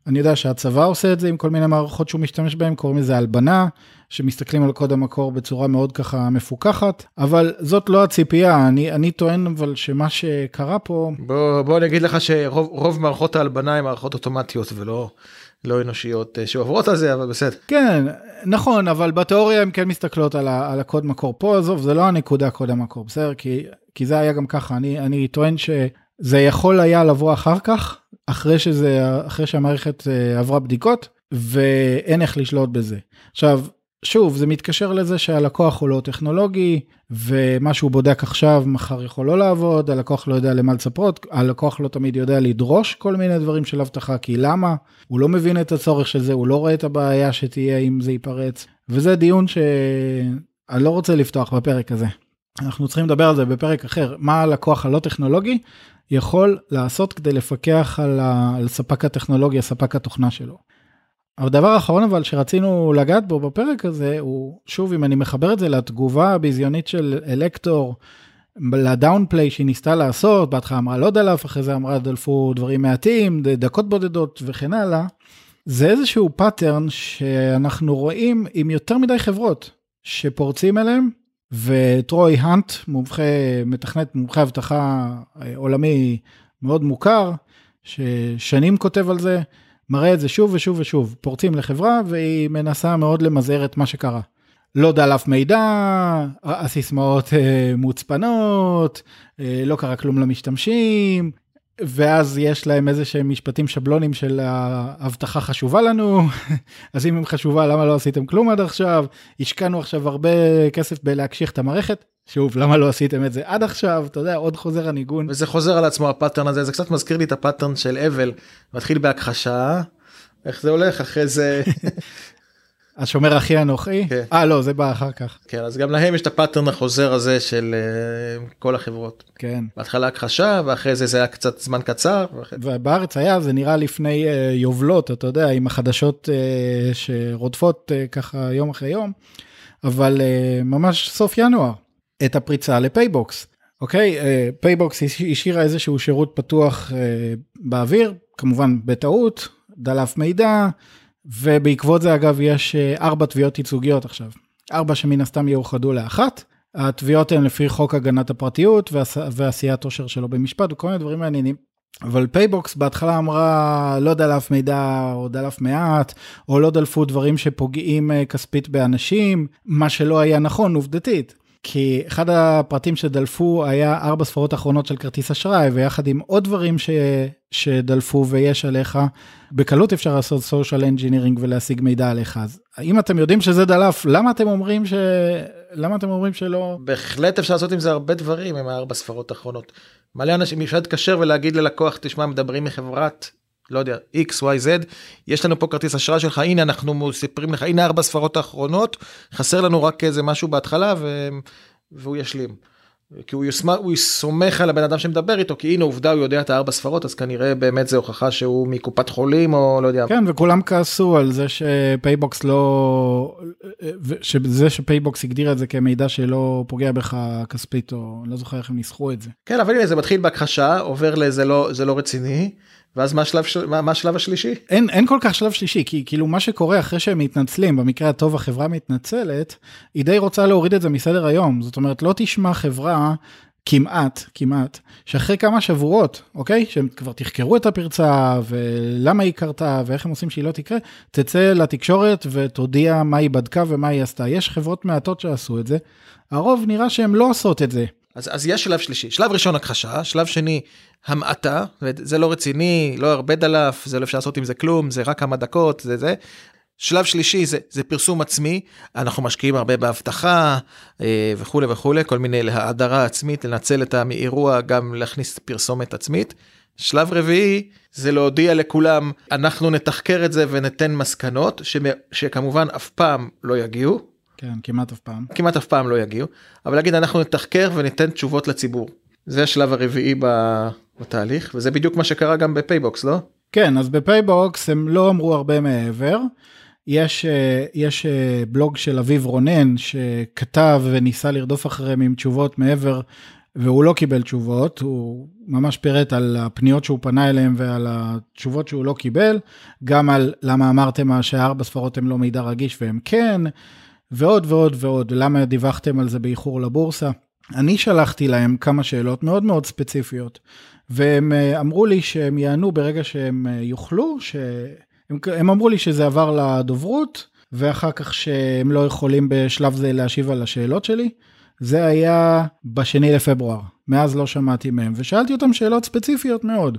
אני יודע שהצבא עושה את זה עם כל מיני מערכות שהוא משתמש בהן, קוראים לזה הלבנה, שמסתכלים על קוד המקור בצורה מאוד ככה מפוקחת, אבל זאת לא הציפייה, אני, אני טוען אבל שמה שקרה פה... בוא, בוא אני אגיד לך שרוב מערכות ההלבנה הן מערכות אוטומטיות ולא... לא אנושיות אה, שעוברות על זה אבל בסדר. כן נכון אבל בתיאוריה הם כן מסתכלות על, ה, על הקוד מקור. פה עזוב זה לא הנקודה קוד המקור בסדר? כי כי זה היה גם ככה. אני אני טוען שזה יכול היה לבוא אחר כך אחרי שזה אחרי שהמערכת אה, עברה בדיקות ואין איך לשלוט בזה. עכשיו שוב, זה מתקשר לזה שהלקוח הוא לא טכנולוגי, ומה שהוא בודק עכשיו, מחר יכול לא לעבוד, הלקוח לא יודע למה לצפות, הלקוח לא תמיד יודע לדרוש כל מיני דברים של אבטחה, כי למה? הוא לא מבין את הצורך של זה, הוא לא רואה את הבעיה שתהיה אם זה ייפרץ, וזה דיון שאני לא רוצה לפתוח בפרק הזה. אנחנו צריכים לדבר על זה בפרק אחר, מה הלקוח הלא טכנולוגי יכול לעשות כדי לפקח על, ה... על ספק הטכנולוגיה, ספק התוכנה שלו. הדבר האחרון אבל שרצינו לגעת בו בפרק הזה הוא שוב אם אני מחבר את זה לתגובה הביזיונית של אלקטור לדאונפליי שהיא ניסתה לעשות בהתחלה אמרה לא דלף אחרי זה אמרה דלפו דברים מעטים דקות בודדות וכן הלאה. זה איזשהו pattern שאנחנו רואים עם יותר מדי חברות שפורצים אליהם, וטרוי האנט, מומחה, מתכנת מומחה אבטחה אה, עולמי מאוד מוכר, ששנים כותב על זה, מראה את זה שוב ושוב ושוב. פורצים לחברה והיא מנסה מאוד למזער את מה שקרה. לא דלף מידע, הסיסמאות אה, מוצפנות, אה, לא קרה כלום למשתמשים, ואז יש להם איזה שהם משפטים שבלונים של האבטחה חשובה לנו, *laughs* אז אם הם חשובה למה לא עשיתם כלום עד עכשיו, השקענו עכשיו הרבה כסף בלהקשיח את המערכת, שוב למה לא עשיתם את זה עד עכשיו, אתה יודע עוד חוזר הניגון. וזה חוזר על עצמו ה pattern הזה, זה קצת מזכיר לי את ה pattern של אבל, מתחיל בהכחשה, איך זה הולך אחרי זה *laughs* השומר הכי אנוכי? כן. אה לא זה בא אחר כך. כן אז גם להם יש את ה pattern החוזר הזה של uh, כל החברות. כן. בהתחלה הכחשה ואחרי זה זה היה קצת זמן קצר. ובארץ היה זה נראה לפני uh, יובלות אתה יודע עם החדשות uh, שרודפות ככה יום אחרי יום. אבל ממש סוף ינואר את הפריצה לפייבוקס. אוקיי פייבוקס השאירה איזשהו שירות פתוח באוויר כמובן בטעות דלף מידע. ובעקבות זה אגב יש אה, ארבע תביעות ייצוגיות עכשיו. ארבע שמן הסתם יאוחדו לאחת. התביעות הן לפי חוק הגנת הפרטיות ועשיית עושר שלא במשפט וכל מיני דברים מעניינים. אבל פייבוקס בהתחלה אמרה לא דלף מידע או דלף מעט או לא דלפו דברים שפוגעים אה, כספית באנשים מה שלא היה נכון עובדתית. כי אחד הפרטים שדלפו היה ארבע ספרות אחרונות של כרטיס אשראי, ויחד עם עוד דברים ש... שדלפו ויש עליך, בקלות אפשר לעשות social engineering ולהשיג מידע עליך. אז אם אתם יודעים שזה דלף, למה אתם אומרים ש... למה אתם אומרים שלא? בהחלט אפשר לעשות עם זה הרבה דברים עם הארבע ספרות האחרונות. מלא אנשים אפשר להתקשר ולהגיד ללקוח, תשמע, מדברים מחברת לא יודע, x, y, z, יש לנו פה כרטיס אשראי שלך, הנה אנחנו מספרים לך, הנה ארבע ספרות האחרונות, חסר לנו רק איזה משהו בהתחלה ו... והוא ישלים. כי הוא, יוסמך, הוא סומך על הבן אדם שמדבר איתו, כי הנה עובדה הוא יודע את הארבע ספרות, אז כנראה באמת זה הוכחה שהוא מקופת חולים או לא יודע. כן, וכולם כעסו על זה שפייבוקס לא... שזה שפייבוקס הגדיר את זה כמידע שלא פוגע בך כספית, או לא זוכר איך הם ניסחו את זה. כן, אבל הנה זה מתחיל בהכחשה, עובר לזה לא, לא רציני. ואז מה השלב, מה, מה השלב השלישי? אין, אין כל כך שלב שלישי, כי כאילו מה שקורה אחרי שהם מתנצלים, במקרה הטוב החברה מתנצלת, היא די רוצה להוריד את זה מסדר היום. זאת אומרת, לא תשמע חברה כמעט, כמעט, שאחרי כמה שבועות, אוקיי? שהם כבר תחקרו את הפרצה, ולמה היא קרתה, ואיך הם עושים שהיא לא תקרה, תצא לתקשורת ותודיע מה היא בדקה ומה היא עשתה. יש חברות מעטות שעשו את זה, הרוב נראה שהן לא עושות את זה. אז, אז יש שלב שלישי, שלב ראשון הכחשה, שלב שני המעטה, זה לא רציני, לא הרבה דלף, זה לא אפשר לעשות עם זה כלום, זה רק כמה דקות, זה זה. שלב שלישי זה, זה פרסום עצמי, אנחנו משקיעים הרבה באבטחה אה, וכולי וכולי, כל מיני להאדרה עצמית, לנצל את האירוע גם להכניס פרסומת עצמית. שלב רביעי זה להודיע לכולם, אנחנו נתחקר את זה וניתן מסקנות, שכמובן אף פעם לא יגיעו, כן, כמעט אף פעם. כמעט אף פעם לא יגיעו, אבל להגיד אנחנו נתחקר וניתן תשובות לציבור. זה השלב הרביעי בתהליך, וזה בדיוק מה שקרה גם בפייבוקס, לא? כן, אז בפייבוקס הם לא אמרו הרבה מעבר. יש, אה, יש אה, בלוג של אביב רונן שכתב וניסה לרדוף אחריהם עם תשובות מעבר והוא לא קיבל תשובות, הוא ממש פירט על הפניות שהוא פנה אליהם ועל התשובות שהוא לא קיבל, גם על למה אמרתם שהארבע ספרות הם לא מידע רגיש והם כן, ועוד ועוד ועוד, למה דיווחתם על זה באיחור לבורסה? אני שלחתי להם כמה שאלות מאוד מאוד ספציפיות, והם אה, אמרו לי שהם יענו ברגע שהם אה, יוכלו, שהם הם אמרו לי שזה עבר לדוברות, ואחר כך שהם לא יכולים בשלב זה להשיב על השאלות שלי. זה היה בשני לפברואר, מאז לא שמעתי מהם, ושאלתי אותם שאלות ספציפיות מאוד.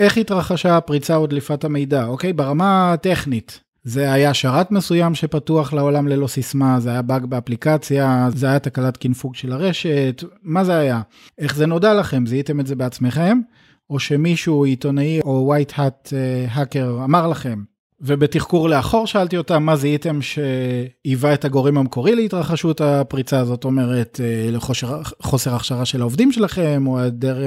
איך התרחשה הפריצה או דליפת המידע, אוקיי? ברמה הטכנית. זה היה שרת מסוים שפתוח לעולם ללא סיסמה, זה היה באג באפליקציה, זה היה תקלת קינפוג של הרשת, מה זה היה? איך זה נודע לכם? זיהיתם את זה בעצמכם? או שמישהו עיתונאי או ווייט האט האקר אמר לכם? ובתחקור לאחור שאלתי אותם מה זיהיתם שהיווה את הגורם המקורי להתרחשות הפריצה, זאת אומרת אה, לחוסר הכשרה של העובדים שלכם, או היעדר,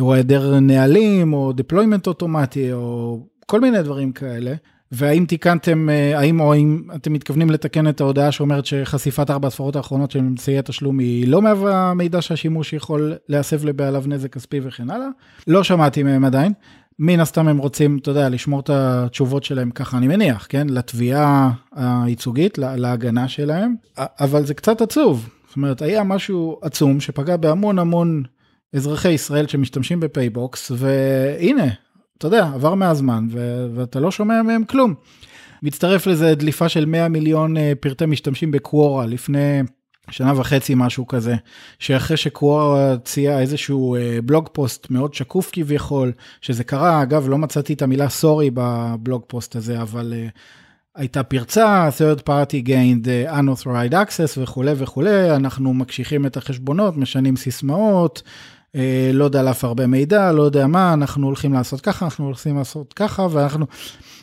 או היעדר נהלים, או deployment אוטומטי, או כל מיני דברים כאלה. והאם תיקנתם, אה, האם או האם אתם מתכוונים לתקן את ההודעה שאומרת שחשיפת ארבע הספרות האחרונות של אמצעי התשלום היא לא מהווה מידע שהשימוש יכול להסב לבעליו נזק כספי וכן הלאה? לא שמעתי מהם עדיין. מן הסתם הם רוצים, אתה יודע, לשמור את התשובות שלהם ככה, אני מניח, כן? לתביעה הייצוגית, להגנה שלהם, אבל זה קצת עצוב. זאת אומרת, היה משהו עצום שפגע בהמון המון אזרחי ישראל שמשתמשים בפייבוקס, והנה, אתה יודע, עבר מהזמן, ו- ואתה לא שומע מהם כלום. מצטרף לזה דליפה של 100 מיליון אה, פרטי משתמשים ב Quora לפני שנה וחצי משהו כזה, שאחרי ש Quora הציע איזשהו אה, blog post מאוד שקוף כביכול, שזה קרה, אגב, לא מצאתי את המילה sorry ב blog post הזה, אבל uh, הייתה פרצה, third party gained unauthorized access וכולי וכולי, אנחנו מקשיחים את החשבונות, משנים סיסמאות, uh, לא דלף הרבה מידע, לא יודע מה, אנחנו הולכים לעשות ככה, אנחנו הולכים לעשות ככה, ואנחנו,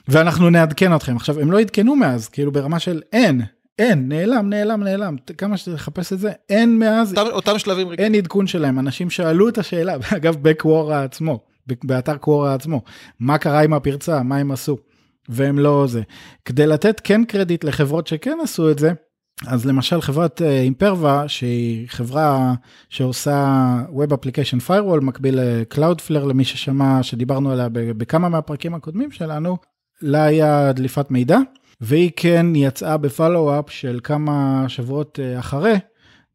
ואנחנו נעדכן אתכם. עכשיו, הם לא עדכנו מאז, כאילו ברמה של אין, אין, נעלם, נעלם, נעלם, כמה שתחפש את זה, אין מאז, אותם, אותם שלבים, אין עדכון שלהם, אנשים שאלו את השאלה, *laughs* אגב בקוורה עצמו, באתר קוורה עצמו, מה קרה עם הפרצה, מה הם עשו, והם לא זה. כדי לתת כן קרדיט לחברות שכן עשו את זה, אז למשל חברת אימפרווה, שהיא חברה שעושה Web Application Firewall, מקביל ל-Cloudflare למי ששמע, שדיברנו עליה בכמה מהפרקים הקודמים שלנו, לה היה דליפת מידע. והיא כן יצאה בפלו-אפ של כמה שבועות אה, אחרי,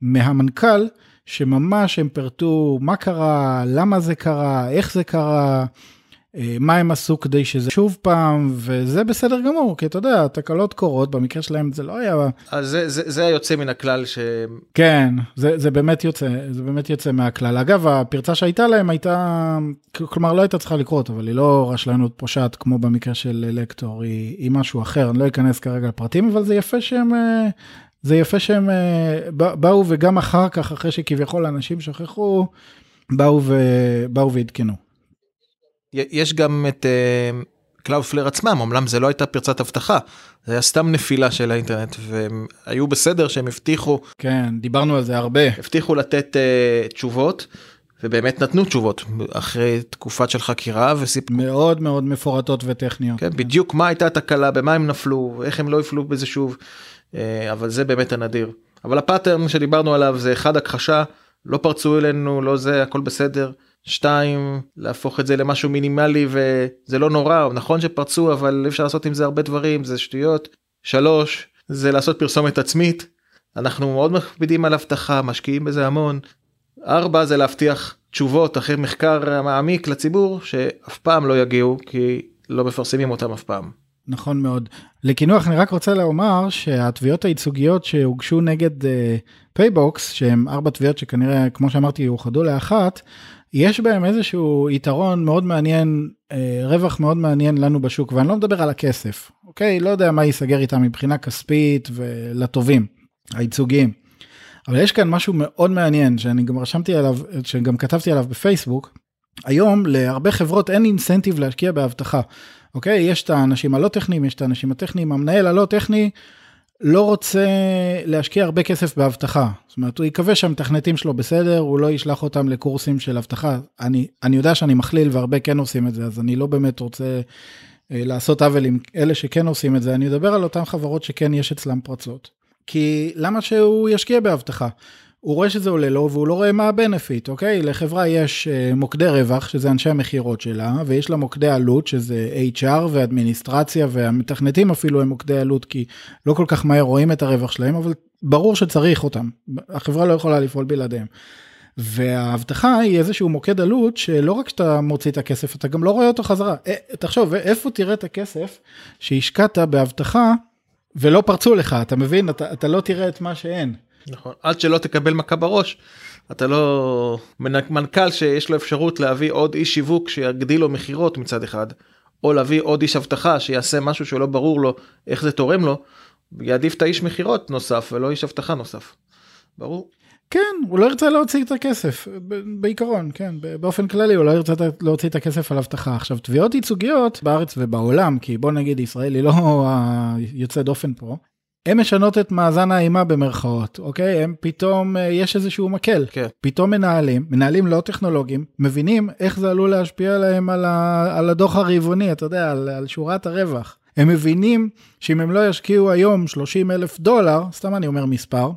מהמנכ"ל, שממש הם פירטו מה קרה, למה זה קרה, איך זה קרה, אה, מה הם עשו כדי שזה שוב פעם, וזה בסדר גמור, כי אתה יודע, תקלות קורות, במקרה שלהם זה לא היה... אז זה, זה, זה היוצא מן הכלל ש... כן, זה, זה באמת יוצא, זה באמת יוצא מהכלל. אגב, הפרצה שהייתה להם הייתה, כלומר לא הייתה צריכה לקרות, אבל היא לא רשלנות פושעת כמו במקרה של לקטור, היא, היא משהו אחר, אני לא אכנס כרגע לפרטים, אבל זה יפה שהם... אה, זה יפה שהם אה, באו וגם אחר כך, אחרי שכביכול אנשים שכחו, באו, ו... באו ועדכנו. יש גם את Cloudflare uh, עצמם, אמנם זה לא הייתה פרצת אבטחה, זה היה סתם נפילה של האינטרנט, והם היו בסדר שהם הבטיחו. כן, דיברנו על זה הרבה. הבטיחו לתת uh, תשובות. ובאמת נתנו תשובות אחרי תקופת של חקירה וסיפ... מאוד מאוד מפורטות וטכניות. כן, בדיוק מה הייתה התקלה, במה הם נפלו, איך הם לא יפלו בזה שוב, אה, אבל זה באמת הנדיר. אבל ה pattern שדיברנו עליו זה אחד הכחשה, לא פרצו אלינו, לא זה, הכל בסדר. שתיים, להפוך את זה למשהו מינימלי וזה לא נורא, נכון שפרצו אבל אפשר לעשות עם זה הרבה דברים, זה שטויות. שלוש, זה לעשות פרסומת עצמית, אנחנו מאוד מקפידים על אבטחה, משקיעים בזה המון. ארבע, זה להבטיח תשובות אחרי מחקר מעמיק לציבור שאף פעם לא יגיעו כי לא מפרסמים אותם אף פעם. נכון מאוד. לקינוח אני רק רוצה לומר שהתביעות הייצוגיות שהוגשו נגד פייבוקס, uh, שהם ארבע תביעות שכנראה כמו שאמרתי יאוחדו לאחת, יש בהם איזשהו יתרון מאוד מעניין, אה, רווח מאוד מעניין לנו בשוק, ואני לא מדבר על הכסף, אוקיי? לא יודע מה ייסגר איתם מבחינה כספית ולטובים, הייצוגיים. אבל יש כאן משהו מאוד מעניין שאני גם רשמתי עליו, שגם כתבתי עליו בפייסבוק. היום להרבה חברות אין incentive להשקיע באבטחה, אוקיי? יש את האנשים הלא טכניים, יש את האנשים הטכניים, המנהל הלא טכני לא רוצה להשקיע הרבה כסף באבטחה. זאת אומרת, הוא יקווה שהמתכנתים שלו בסדר, הוא לא ישלח אותם לקורסים של אבטחה. אני, אני יודע שאני מכליל והרבה כן עושים את זה, אז אני לא באמת רוצה אה, לעשות עוול עם אלה שכן עושים את זה. אני אדבר על אותן חברות שכן יש אצלם פרצות. כי למה שהוא ישקיע באבטחה? הוא רואה שזה עולה לו והוא לא רואה מה הבנפיט, אוקיי? לחברה יש אה, מוקדי רווח, שזה אנשי המכירות שלה, ויש לה מוקדי עלות, שזה HR ואדמיניסטרציה, והמתכנתים אפילו הם מוקדי עלות, כי לא כל כך מהר רואים את הרווח שלהם, אבל ברור שצריך אותם. החברה לא יכולה לפעול בלעדיהם. והאבטחה היא איזשהו מוקד עלות שלא רק שאתה מוציא את הכסף, אתה גם לא רואה אותו חזרה. אה, תחשוב, איפה תראה את הכסף שהשקעת באבטחה ולא פרצו לך, אתה מבין? אתה, אתה לא תראה את מה שאין. נכון עד שלא תקבל מכה בראש אתה לא מנכ"ל שיש לו אפשרות להביא עוד איש שיווק שיגדיל לו מכירות מצד אחד או להביא עוד איש אבטחה שיעשה משהו שלא ברור לו איך זה תורם לו יעדיף את האיש מכירות נוסף ולא איש אבטחה נוסף. ברור. כן הוא לא ירצה להוציא את הכסף בעיקרון כן באופן כללי הוא לא ירצה להוציא את הכסף על אבטחה עכשיו תביעות ייצוגיות בארץ ובעולם כי בוא נגיד ישראל היא לא היוצא דופן פה הם משנות את מאזן האימה במרכאות, אוקיי? הם פתאום, אה, יש איזשהו מקל. כן. פתאום מנהלים, מנהלים לא טכנולוגיים, מבינים איך זה עלול להשפיע עליהם על, ה, על הדוח הרבעוני, אתה יודע, על, על שורת הרווח. הם מבינים שאם הם לא ישקיעו היום 30 אלף דולר, סתם אני אומר מספר,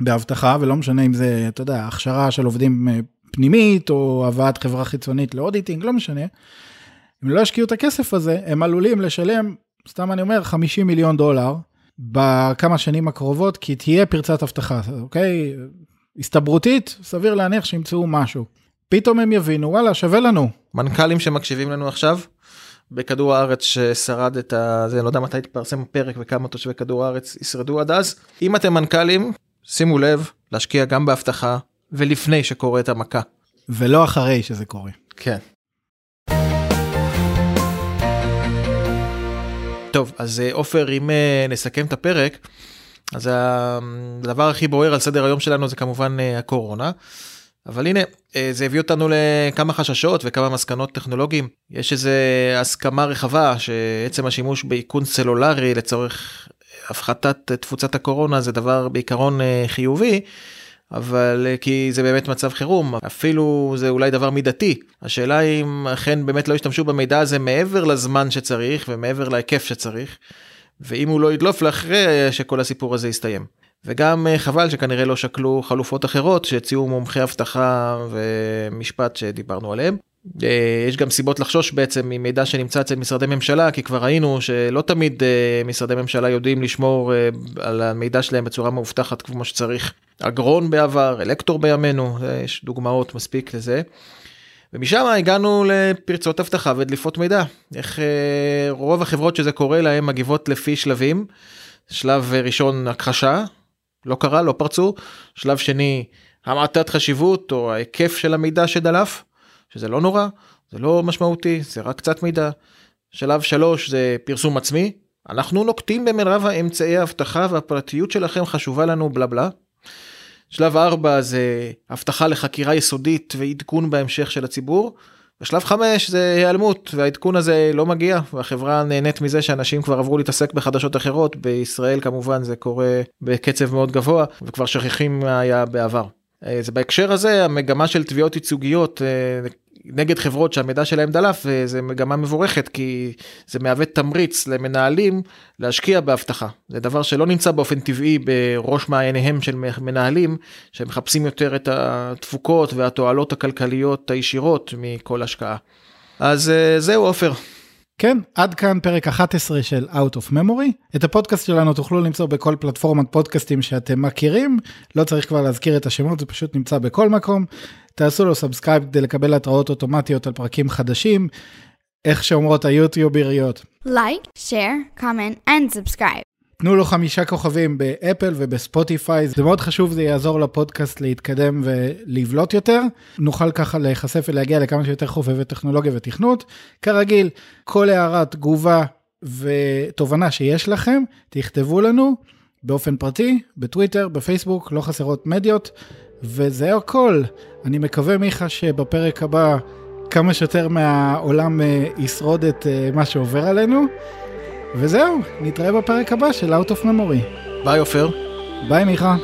באבטחה, ולא משנה אם זה, אתה יודע, הכשרה של עובדים אה, פנימית, או הבאת חברה חיצונית לאודיטינג, לא משנה. אם לא ישקיעו את הכסף הזה, הם עלולים לשלם, סתם אני אומר, 50 מיליון דולר בכמה שנים הקרובות, כי תהיה פרצת אבטחה, אוקיי? הסתברותית, סביר להניח שימצאו משהו. פתאום הם יבינו, וואלה, שווה לנו. מנכ"לים שמקשיבים לנו עכשיו, בכדור הארץ ששרד את ה... זה, אני לא יודע מתי יתפרסם פרק וכמה תושבי כדור הארץ ישרדו עד אז. אם אתם מנכ"לים, שימו לב להשקיע גם באבטחה ולפני שקורית המכה. ולא אחרי שזה קורה. כן. טוב, אז אה, עופר, אם אה, נסכם את הפרק, אז הדבר הכי בוער על סדר היום שלנו זה כמובן אה, הקורונה. אבל הנה, זה הביא אותנו לכמה חששות וכמה מסקנות טכנולוגיים. יש איזו הסכמה רחבה שעצם השימוש באיכון סלולרי לצורך הפחתת תפוצת הקורונה זה דבר בעיקרון חיובי. אבל אה, כי זה באמת מצב חירום, אפילו זה אולי דבר מידתי. השאלה אם אכן באמת לא ישתמשו במידע הזה מעבר לזמן שצריך ומעבר להיקף שצריך, ואם הוא לא ידלוף לאחרי שכל הסיפור הזה יסתיים. וגם אה, חבל שכנראה לא שקלו חלופות אחרות שהציעו מומחי אבטחה ומשפט שדיברנו עליהם. אה, יש גם סיבות לחשוש בעצם ממידע שנמצא אצל משרדי ממשלה, כי כבר ראינו שלא תמיד אה, משרדי ממשלה יודעים לשמור אה, על המידע שלהם בצורה מאובטחת כמו שצריך. אגרון בעבר, אלקטור בימינו, יש דוגמאות מספיק לזה. ומשם הגענו לפרצות אבטחה ודליפות מידע. איך רוב החברות שזה קורה להם מגיבות לפי שלבים. שלב ראשון הכחשה, לא קרה, לא פרצו. שלב שני, המעטת חשיבות או ההיקף של המידע שדלף. שזה לא נורא, זה לא משמעותי, זה רק קצת מידע. שלב שלוש זה פרסום עצמי, אנחנו נוקטים במרב האמצעי האבטחה והפרטיות שלכם חשובה לנו בלה בלה. שלב ארבע זה הבטחה לחקירה יסודית ועדכון בהמשך של הציבור. ושלב חמש זה היעלמות והעדכון הזה לא מגיע והחברה נהנית מזה שאנשים כבר עברו להתעסק בחדשות אחרות בישראל כמובן זה קורה בקצב מאוד גבוה וכבר שכחים מה היה בעבר. אה, זה בהקשר הזה המגמה של תביעות ייצוגיות אה, נגד חברות שהמידע שלהם דלף זה מגמה מבורכת כי זה מהווה תמריץ למנהלים להשקיע באבטחה זה דבר שלא נמצא באופן טבעי בראש מעייניהם של מנהלים שמחפשים יותר את התפוקות והתועלות הכלכליות הישירות מכל השקעה. אז אה, זהו עופר. כן, עד כאן פרק 11 של Out of Memory. את הפודקאסט שלנו תוכלו למצוא בכל פלטפורמת פודקאסטים שאתם מכירים, לא צריך כבר להזכיר את השמות, זה פשוט נמצא בכל מקום. תעשו לו subscribe כדי לקבל התראות אוטומטיות על פרקים חדשים, איך שאומרות היוטיובריות. like, share, comment ו subscribe. תנו לו חמישה כוכבים באפל ובספוטיפיי, זה מאוד חשוב, זה יעזור לפודקאסט להתקדם ולבלוט יותר. נוכל ככה להיחשף ולהגיע לכמה שיותר חובבי טכנולוגיה ותכנות. כרגיל, כל הערה, תגובה ותובנה שיש לכם, תכתבו לנו באופן פרטי, בטוויטר, בפייסבוק, לא חסרות מדיות, וזה הכל. אני מקווה, מיכה, שבפרק הבא כמה שיותר מהעולם אה, ישרוד את אה, מה שעובר עלינו. וזהו, נתראה בפרק הבא של Out of Memory. ביי עופר. ביי מיכה.